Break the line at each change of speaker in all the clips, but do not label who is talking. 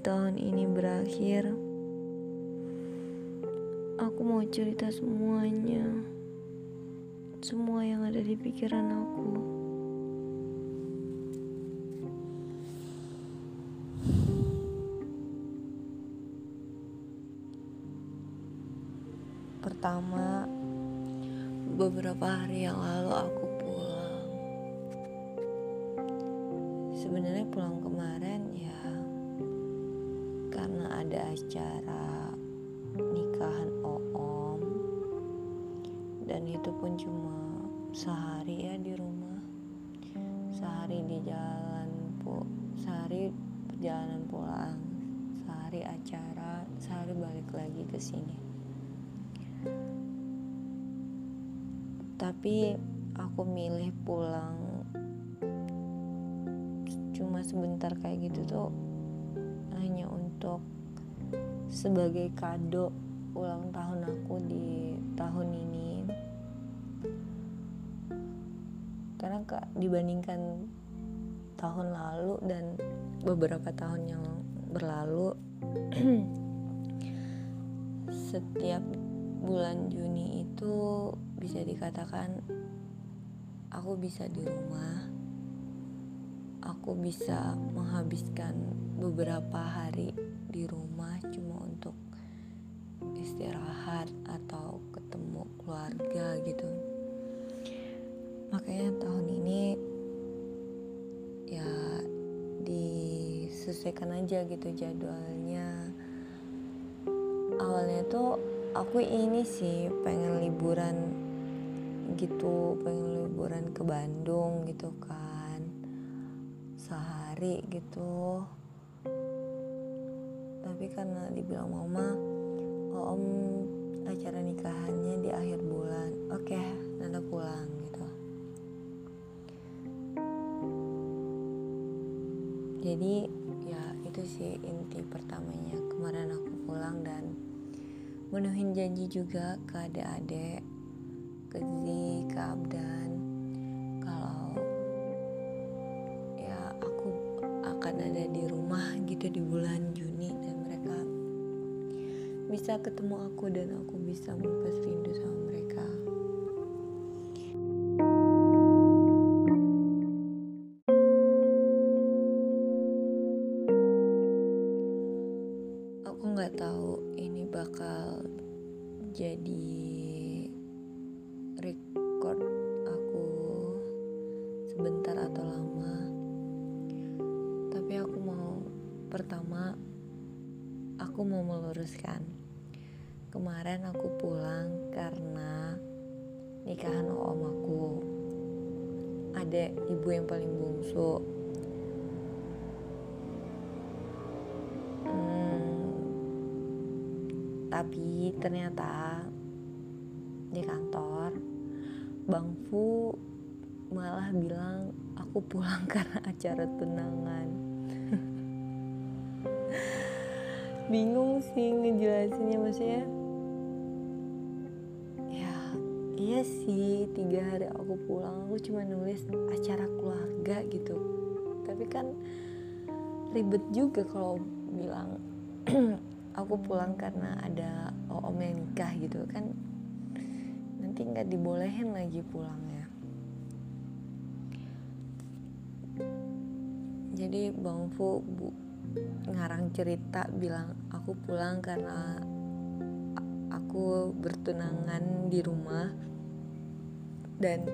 tahun ini berakhir aku mau cerita semuanya. Semua yang ada di pikiran aku. Pertama beberapa hari yang lalu aku pulang. Sebenarnya pulang kemarin ya karena ada acara nikahan om dan itu pun cuma sehari ya di rumah. Sehari di jalan pu sehari perjalanan pulang sehari acara sehari balik lagi ke sini. Tapi aku milih pulang cuma sebentar kayak gitu tuh untuk sebagai kado ulang tahun aku di tahun ini. Karena kak dibandingkan tahun lalu dan beberapa tahun yang berlalu setiap bulan Juni itu bisa dikatakan aku bisa di rumah aku bisa menghabiskan beberapa hari di rumah cuma untuk istirahat atau ketemu keluarga gitu. Makanya tahun ini ya disesuaikan aja gitu jadwalnya. Awalnya tuh aku ini sih pengen liburan gitu pengen liburan ke Bandung gitu kan sehari gitu tapi karena dibilang mama oh, om acara nikahannya di akhir bulan. Oke okay, nanti pulang gitu. Jadi ya itu sih inti pertamanya. Kemarin aku pulang dan menuhin janji juga ke adik-adik ke Zi, ke Abdan bisa ketemu aku dan aku bisa melepas rindu sama mereka. Aku nggak tahu ini bakal jadi kemarin aku pulang karena nikahan om aku. Ada ibu yang paling bungsu. Tapi ternyata di kantor Bang Fu malah bilang aku pulang karena acara tunangan. Bingung sih ngejelasinnya maksudnya iya sih tiga hari aku pulang aku cuma nulis acara keluarga gitu. Tapi kan ribet juga kalau bilang aku pulang karena ada om yang nikah gitu kan. Nanti nggak dibolehin lagi pulangnya. Jadi bang Fu bu ngarang cerita bilang aku pulang karena aku bertunangan di rumah dan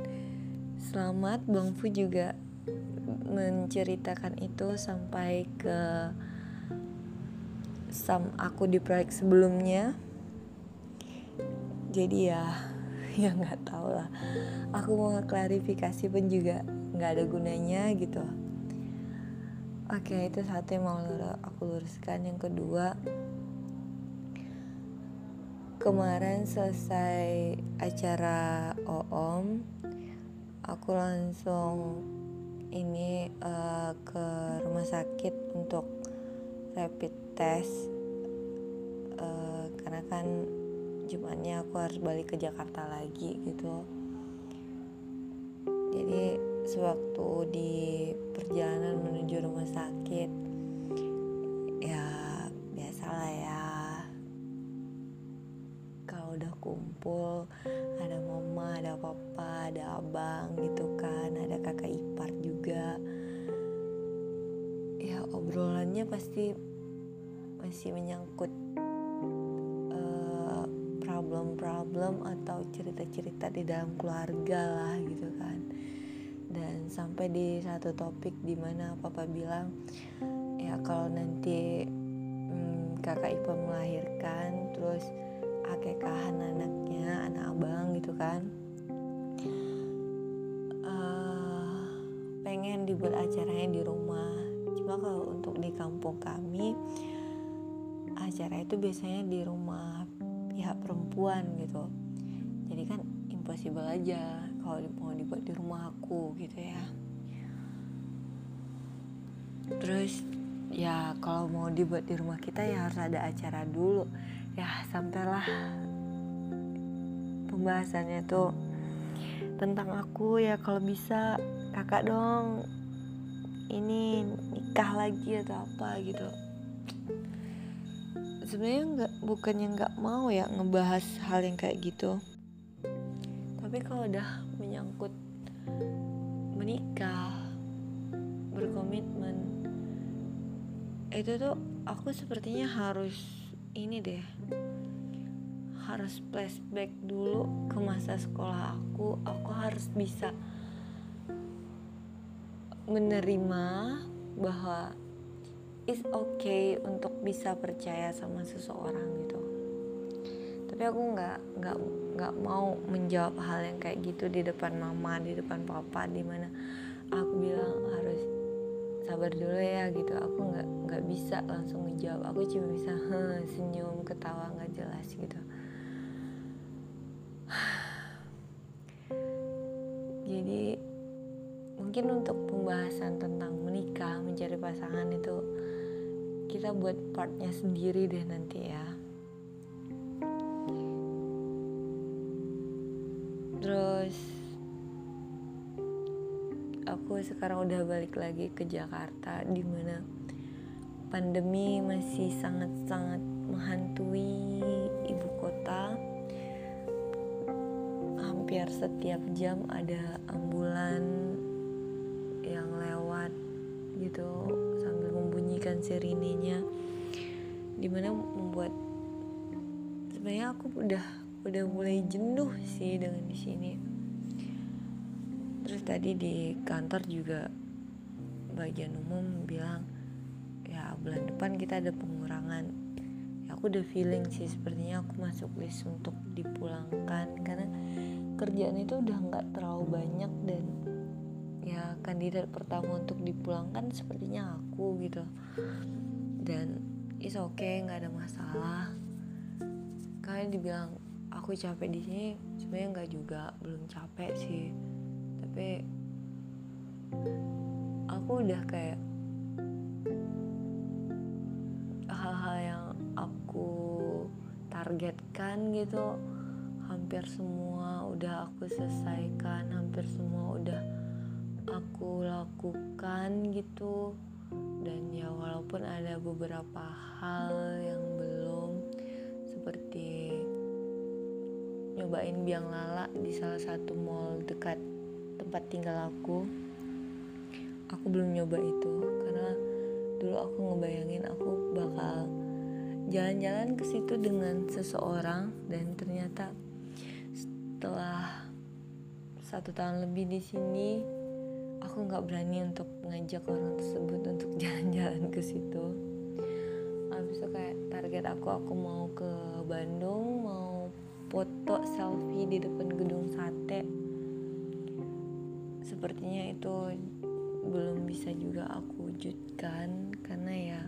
selamat bang Fu juga menceritakan itu sampai ke sam aku di proyek sebelumnya. Jadi ya ya nggak tahu lah. Aku mau klarifikasi pun juga nggak ada gunanya gitu. Oke itu satu yang mau aku luruskan. Yang kedua kemarin selesai acara OOM aku langsung ini uh, ke rumah sakit untuk rapid tes uh, karena kan Jumatnya aku harus balik ke Jakarta lagi gitu. Jadi sewaktu di perjalanan menuju rumah sakit kumpul ada mama ada papa ada abang gitu kan ada kakak ipar juga. Ya obrolannya pasti masih menyangkut eh, problem-problem atau cerita-cerita di dalam keluarga lah gitu kan. Dan sampai di satu topik di mana papa bilang ya kalau nanti hmm, kakak ipar melahirkan terus akekahan anaknya anak abang gitu kan. Uh, pengen dibuat acaranya di rumah. Cuma kalau untuk di kampung kami acara itu biasanya di rumah pihak perempuan gitu. Jadi kan impossible aja kalau mau dibuat di rumah aku gitu ya. Terus ya kalau mau dibuat di rumah kita ya harus ada acara dulu sampailah. Pembahasannya tuh tentang aku ya kalau bisa kakak dong ini nikah lagi atau apa gitu. Sebenarnya nggak bukannya nggak mau ya ngebahas hal yang kayak gitu. Tapi kalau udah menyangkut menikah berkomitmen itu tuh aku sepertinya harus ini deh harus flashback dulu ke masa sekolah aku aku harus bisa menerima bahwa it's okay untuk bisa percaya sama seseorang gitu. Tapi aku nggak nggak nggak mau menjawab hal yang kayak gitu di depan mama di depan papa di mana aku bilang harus sabar dulu ya gitu. Aku nggak nggak bisa langsung menjawab. Aku cuma bisa senyum ketawa nggak jelas gitu jadi mungkin untuk pembahasan tentang menikah mencari pasangan itu kita buat partnya sendiri deh nanti ya. Terus aku sekarang udah balik lagi ke Jakarta di mana pandemi masih sangat-sangat menghantui ibu kota hampir setiap jam ada ambulan yang lewat gitu membunyikan sirinenya di mana membuat sebenarnya aku udah udah mulai jenuh sih dengan di sini. Terus tadi di kantor juga bagian umum bilang ya bulan depan kita ada pengurangan. Ya aku udah feeling sih sepertinya aku masuk list untuk dipulangkan karena kerjaan itu udah nggak terlalu banyak dan ya kandidat pertama untuk dipulangkan sepertinya aku gitu. Dan is okay nggak ada masalah. Kalian dibilang aku capek di sini sebenarnya nggak juga belum capek sih. Tapi aku udah kayak hal-hal yang aku targetkan gitu hampir semua udah aku selesaikan hampir semua udah aku lakukan gitu. Dan ya walaupun ada beberapa hal yang belum seperti nyobain biang lala di salah satu mall dekat tempat tinggal aku aku belum nyoba itu. Karena dulu aku ngebayangin aku bakal jalan-jalan ke situ dengan seseorang dan ternyata setelah satu tahun lebih di sini aku nggak berani untuk ngajak orang tersebut untuk jalan-jalan ke situ. Habis itu kayak target aku aku mau ke Bandung mau foto selfie di depan gedung sate. Sepertinya itu belum bisa juga aku wujudkan karena ya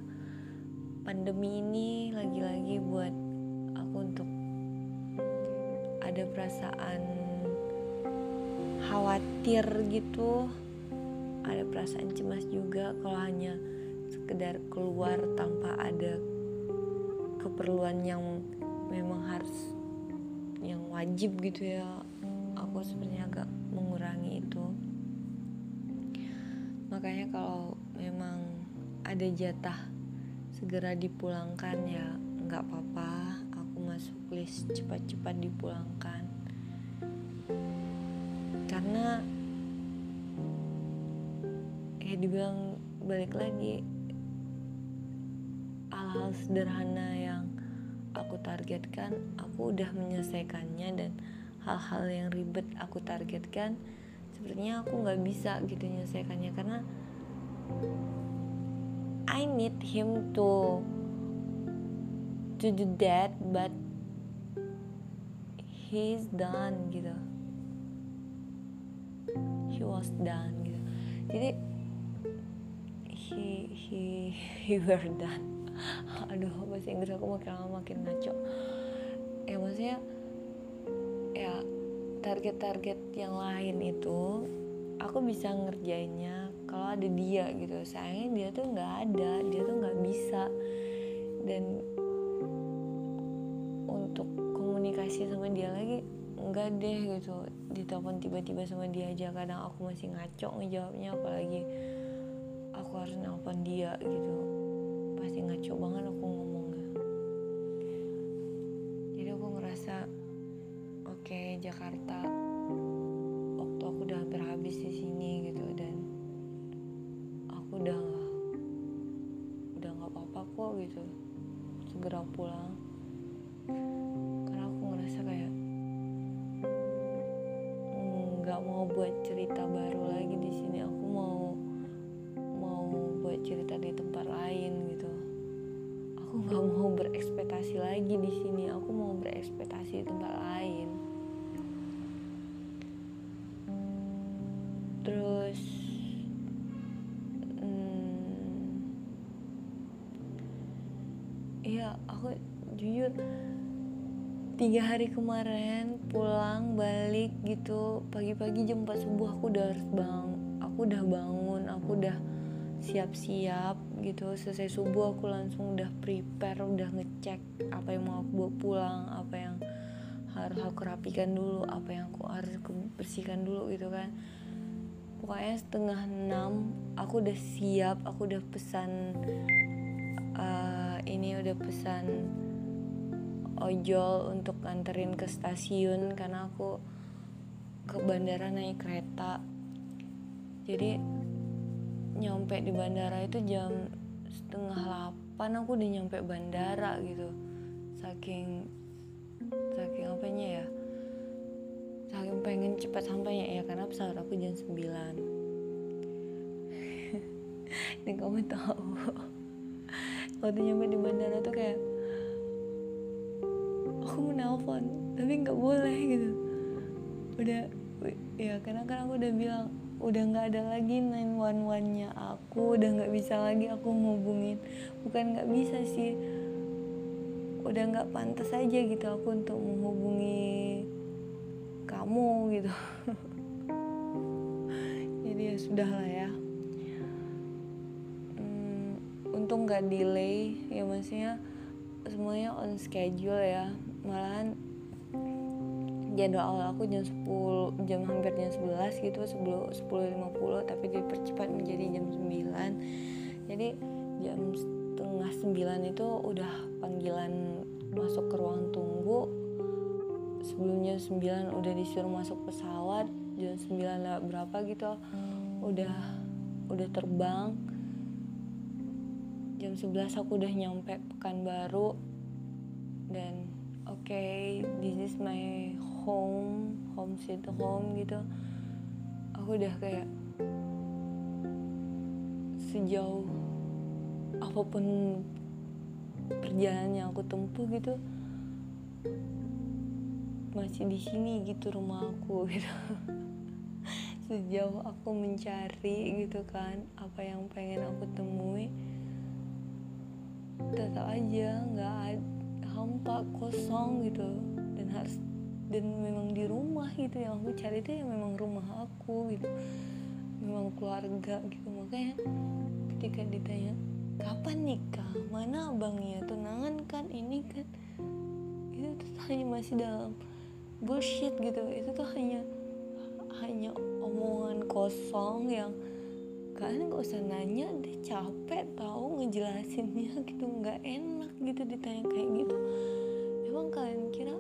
pandemi ini lagi-lagi buat aku untuk ada perasaan khawatir gitu. Ada perasaan cemas juga kalau hanya sekedar keluar tanpa ada keperluan yang memang harus wajib gitu ya. Aku sebenarnya agak mengurangi itu. Makanya kalau memang ada jatah segera dipulangkan ya nggak apa-apa list cepat-cepat dipulangkan. Karena ya dibilang balik lagi hal-hal sederhana yang aku targetkan aku udah menyelesaikannya dan hal-hal yang ribet aku targetkan sepertinya aku nggak bisa gitu menyelesaikannya. Karena I need him to to do that but he's done gitu. He was done gitu. Jadi he he he were done. Aduh bahasa Inggris aku makin lama makin ngaco. Ya maksudnya ya target-target yang lain itu aku bisa ngerjainnya kalau ada dia gitu. Sayangnya dia tuh nggak ada dia tuh nggak bisa. Dan komunikasi sama dia lagi? Enggak deh gitu. Ditelepon tiba-tiba sama dia aja. Kadang aku masih ngaco ngejawabnya apalagi cerita baru lagi di sini. Aku mau mau buat cerita di tempat lain gitu. Aku nggak mau berekspektasi lagi di sini. Aku mau berekspektasi di tempat lain. Terus hmm, iya aku jujur tiga hari kemarin pulang balik gitu pagi-pagi jam 4 subuh aku udah harus bang aku udah bangun aku udah siap-siap gitu. Selesai subuh aku langsung udah prepare udah ngecek apa yang mau aku bawa pulang apa yang harus aku rapikan dulu apa yang aku harus aku bersihkan dulu gitu kan. Pokoknya setengah enam aku udah siap aku udah pesan uh, ini udah pesan ojol untuk nganterin ke stasiun karena aku ke bandara naik kereta. Jadi nyampe di bandara itu jam setengah delapan aku udah nyampe bandara gitu. Saking saking apanya ya? Saking pengen cepat sampainya ya karena pesawat aku jam 9 dan kamu tahu. Waktu nyampe di bandara tuh kayak aku mau nelpon tapi nggak boleh gitu. Udah ya karena kan aku udah bilang udah nggak ada lagi 911 nya aku udah nggak bisa lagi aku ngubungin. Bukan nggak bisa sih. Udah nggak pantas aja gitu aku untuk menghubungi kamu gitu. Jadi ya sudah lah ya. Hmm, untung nggak delay ya maksudnya semuanya on schedule ya. Malahan jadwal awal aku jam 10 jam hampir jam 11 gitu sebelum 10.50 tapi dipercepat menjadi jam 9 jadi jam setengah 9 itu udah panggilan masuk ke ruang tunggu. Sebelumnya 9 udah disuruh masuk pesawat jam 9 lewat berapa gitu. Udah udah terbang jam 11 aku udah nyampe Pekanbaru. Dan oke okay, this is my home home sweet home gitu. Aku udah kayak sejauh apa pun perjalanan yang aku tempuh gitu masih di sini gitu rumah aku gitu. Sejauh aku mencari gitu kan apa yang pengen aku temui tetap aja nggak hampa kosong gitu. Dan harus dan memang di rumah gitu yang aku cari itu yang memang rumah aku gitu. Memang keluarga gitu. Makanya ketika ditanya kapan nikah? Mana abangnya? Tunangan kan ini kan? Itu tuh hanya masih dalam bullshit gitu. Itu tuh hanya hanya omongan kosong yang kalian gak usah nanya deh capek tahu ngejelasinnya gitu nggak enak gitu ditanya kayak gitu. Emang kalian kira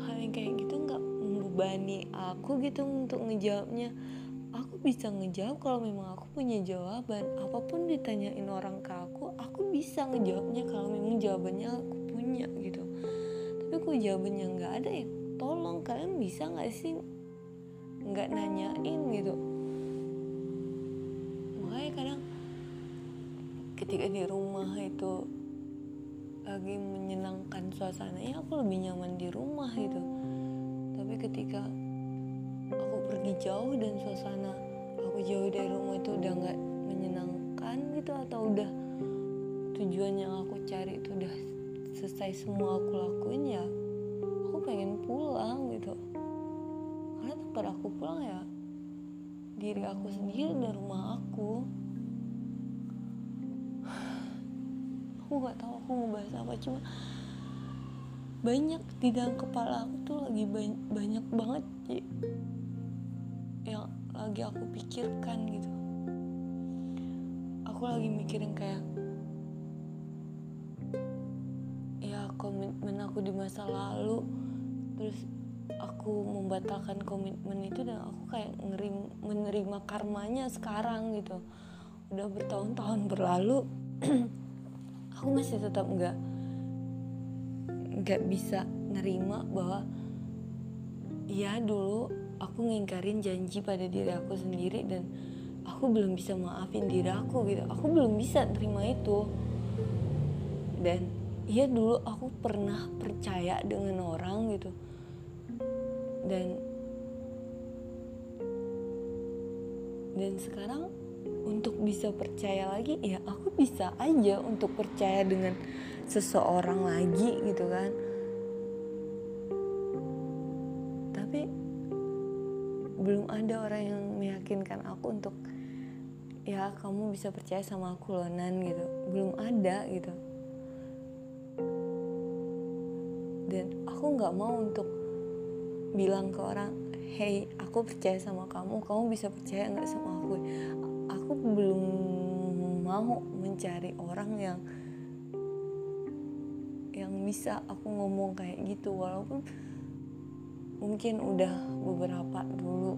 hal yang kayak gitu nggak membebani aku gitu untuk ngejawabnya? Aku bisa ngejawab kalau memang aku punya jawaban. Apa pun ditanyain orang ke aku aku bisa ngejawabnya kalau memang jawabannya aku punya gitu. Tapi aku jawabannya nggak ada ya tolong kalian bisa nggak sih nggak nanyain gitu ketika di rumah itu lagi menyenangkan suasananya aku lebih nyaman di rumah gitu. Tapi ketika aku pergi jauh dan suasana aku jauh dari rumah itu udah nggak menyenangkan gitu atau udah tujuan yang aku cari itu udah selesai semua aku lakuin ya aku pengen pulang gitu. Karena tempat aku pulang ya diri aku sendiri dan rumah aku aku nggak tahu aku mau bahas apa cuma banyak di dalam kepala aku tuh lagi banyak, banyak banget yang lagi aku pikirkan gitu. Aku lagi mikirin kayak ya komitmen aku di masa lalu terus aku membatalkan komitmen itu dan aku kayak ngerim, menerima karmanya sekarang gitu. Udah bertahun-tahun berlalu aku masih tetap nggak nggak bisa nerima bahwa ya dulu aku ngingkarin janji pada diri aku sendiri dan aku belum bisa maafin diri aku gitu. Aku belum bisa terima itu. Dan iya dulu aku pernah percaya dengan orang gitu. Dan dan sekarang untuk bisa percaya lagi ya aku bisa aja untuk percaya dengan seseorang lagi gitu kan. Tapi belum ada orang yang meyakinkan aku untuk ya kamu bisa percaya sama aku loh Nan gitu. Belum ada gitu. Dan aku nggak mau untuk bilang ke orang hey aku percaya sama kamu kamu bisa percaya nggak sama aku aku belum mau mencari orang yang yang bisa aku ngomong kayak gitu. Walaupun mungkin udah beberapa dulu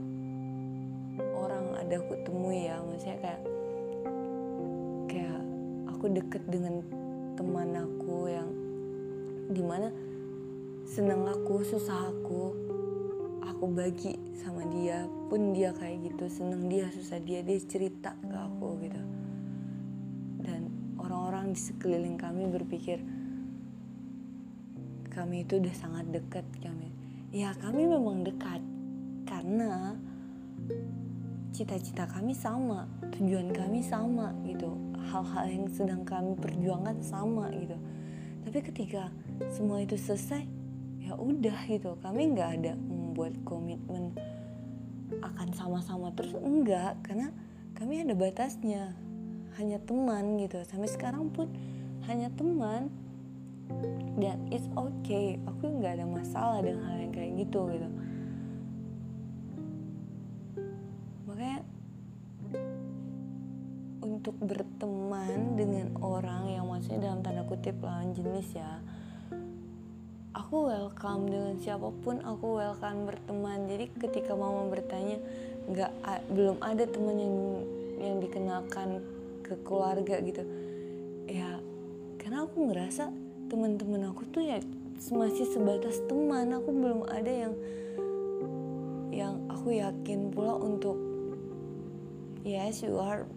orang ada aku temui ya. Maksudnya kayak kayak aku deket dengan teman aku yang di mana senang aku susah aku aku bagi sama dia. Pun dia kayak gitu seneng dia susah dia dia cerita ke aku gitu. Dan orang-orang di sekeliling kami berpikir kami itu udah sangat dekat kami. Ya kami memang dekat karena cita-cita kami sama tujuan kami sama gitu. Hal-hal yang sedang kami perjuangkan sama gitu. Tapi ketika semua itu selesai ya udah gitu. Kami nggak ada membuat komitmen akan sama-sama terus. Enggak karena kami ada batasnya. Hanya teman gitu. Sampai sekarang pun hanya teman. Dan it's okay. Aku nggak ada masalah dengan hal yang kayak gitu gitu. Makanya untuk berteman dengan orang yang maksudnya dalam tanda kutip lawan jenis ya aku welcome. Dengan siapa pun aku welcome berteman. Jadi ketika mama bertanya nggak belum ada teman yang yang dikenalkan ke keluarga gitu. Ya karena aku ngerasa teman-teman aku tuh ya masih sebatas teman. Aku belum ada yang yang aku yakin pula untuk yes you are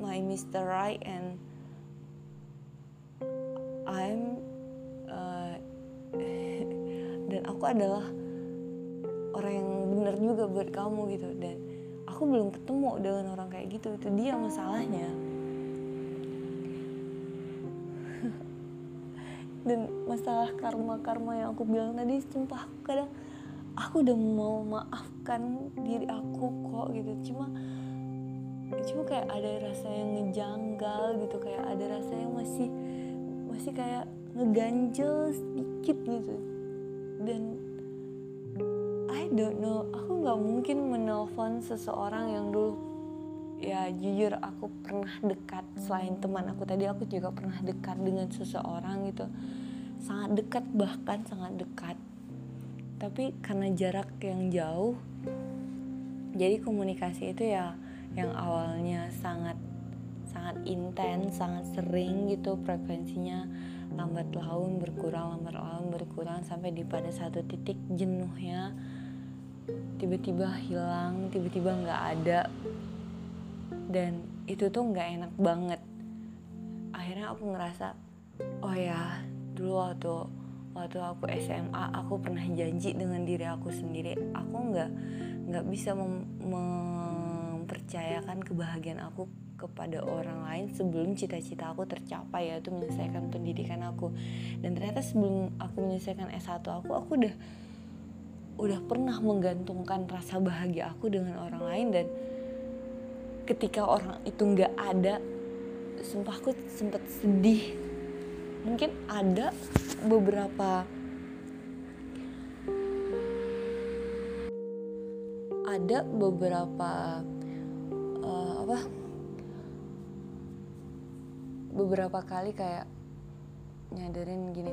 my Mr. Right and I'm aku adalah orang yang benar juga buat kamu gitu. Dan aku belum ketemu dengan orang kayak gitu. Itu dia masalahnya. Dan masalah karma-karma yang aku bilang tadi sumpah aku kadang aku udah mau maafkan diri aku kok gitu. Cuma cuma kayak ada rasa yang ngejanggal gitu. Kayak ada rasa yang masih masih kayak ngeganjel sedikit gitu dan I don't know aku nggak mungkin menelpon seseorang yang dulu ya jujur aku pernah dekat selain teman aku tadi aku juga pernah dekat dengan seseorang gitu. Sangat dekat bahkan sangat dekat. Tapi karena jarak yang jauh jadi komunikasi itu ya yang awalnya sangat sangat intens sangat sering gitu frekuensinya lambat laun berkurang lambat laun berkurang sampai di pada satu titik jenuhnya tiba-tiba hilang tiba-tiba nggak ada. Dan itu tuh nggak enak banget. Akhirnya aku ngerasa oh ya dulu waktu waktu aku SMA aku pernah janji dengan diri aku sendiri. Aku nggak nggak bisa mem mempercayakan kebahagiaan aku kepada orang lain sebelum cita-cita aku tercapai yaitu menyelesaikan pendidikan aku. Dan ternyata sebelum aku menyelesaikan S1 aku aku udah udah pernah menggantungkan rasa bahagia aku dengan orang lain. Dan ketika orang itu nggak ada sumpah aku sempet sedih. Mungkin ada beberapa ada beberapa beberapa kali kayak nyadarin gini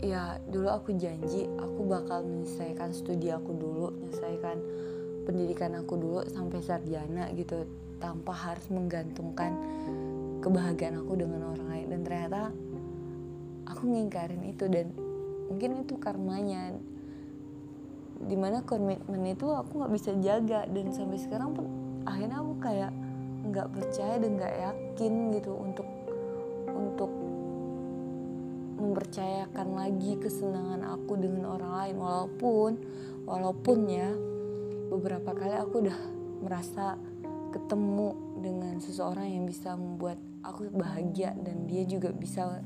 ya dulu aku janji aku bakal menyelesaikan studi aku dulu menyelesaikan pendidikan aku dulu sampai sarjana gitu tanpa harus menggantungkan kebahagiaan aku dengan orang lain. Dan ternyata aku ngingkarin itu dan mungkin itu karmanya. Di mana komitmen itu aku nggak bisa jaga dan sampai sekarang pun akhirnya aku kayak nggak percaya dan nggak yakin gitu untuk untuk mempercayakan lagi kesenangan aku dengan orang lain. Walaupun walaupun ya beberapa kali aku udah merasa ketemu dengan seseorang yang bisa membuat aku bahagia dan dia juga bisa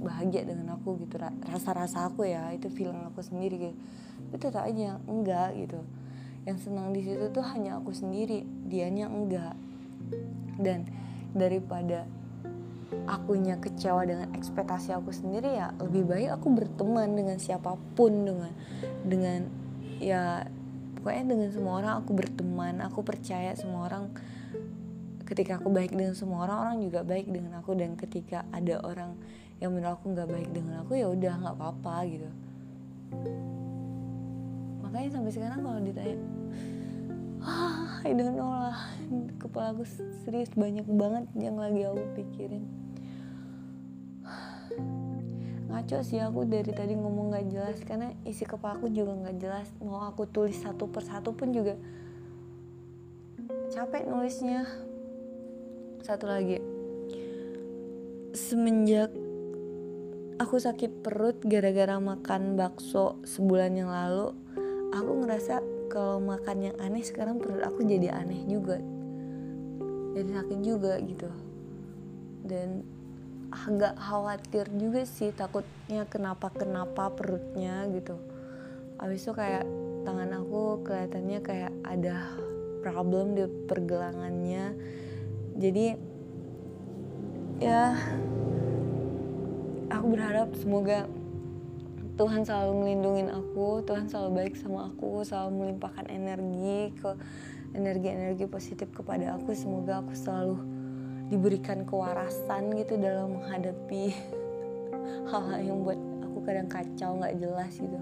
bahagia dengan aku gitu. Rasa-rasa aku ya itu feeling aku sendiri gitu tapi tetap aja enggak gitu. Yang senang di situ tuh hanya aku sendiri dianya enggak dan daripada akunya kecewa dengan ekspektasi aku sendiri ya lebih baik aku berteman dengan siapa pun dengan dengan ya pokoknya dengan semua orang aku berteman aku percaya semua orang ketika aku baik dengan semua orang orang juga baik dengan aku. Dan ketika ada orang yang menurut aku nggak baik dengan aku ya udah nggak apa-apa gitu. Makanya sampai sekarang kalau ditanya I don't know lah. Kepala aku serius banyak banget yang lagi aku pikirin. Ngaco sih aku dari tadi ngomong gak jelas karena isi kepala aku juga gak jelas. Mau aku tulis satu persatu pun juga capek nulisnya. Satu lagi. Semenjak aku sakit perut gara-gara makan bakso sebulan yang lalu aku ngerasa kalau makan yang aneh sekarang perut aku jadi aneh juga. Jadi sakit juga gitu. Dan agak khawatir juga sih takutnya kenapa kenapa perutnya gitu. Abis itu kayak tangan aku kelihatannya kayak ada problem di pergelangannya. Jadi ya aku berharap semoga Tuhan selalu melindungi aku Tuhan selalu baik sama aku selalu melimpahkan energi ke energi-energi positif kepada aku. Semoga aku selalu diberikan kewarasan gitu dalam menghadapi hal-hal yang buat aku kadang kacau nggak jelas gitu.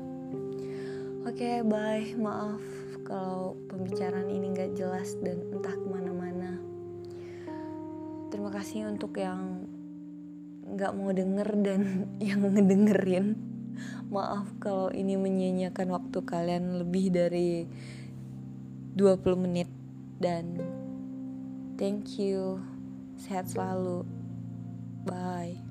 Oke okay, bye. Maaf kalau pembicaraan ini nggak jelas dan entah ke mana-mana. Terima kasih untuk yang nggak mau denger dan yang ngedengerin maaf kalau ini menyanyiakan waktu kalian lebih dari 20 menit dan thank you Sehat selalu. Bye.